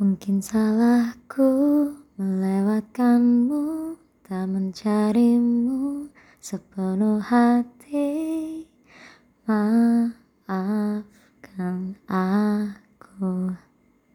Mungkin salahku melewatkanmu Tak mencarimu sepenuh hati. Maafkan aku.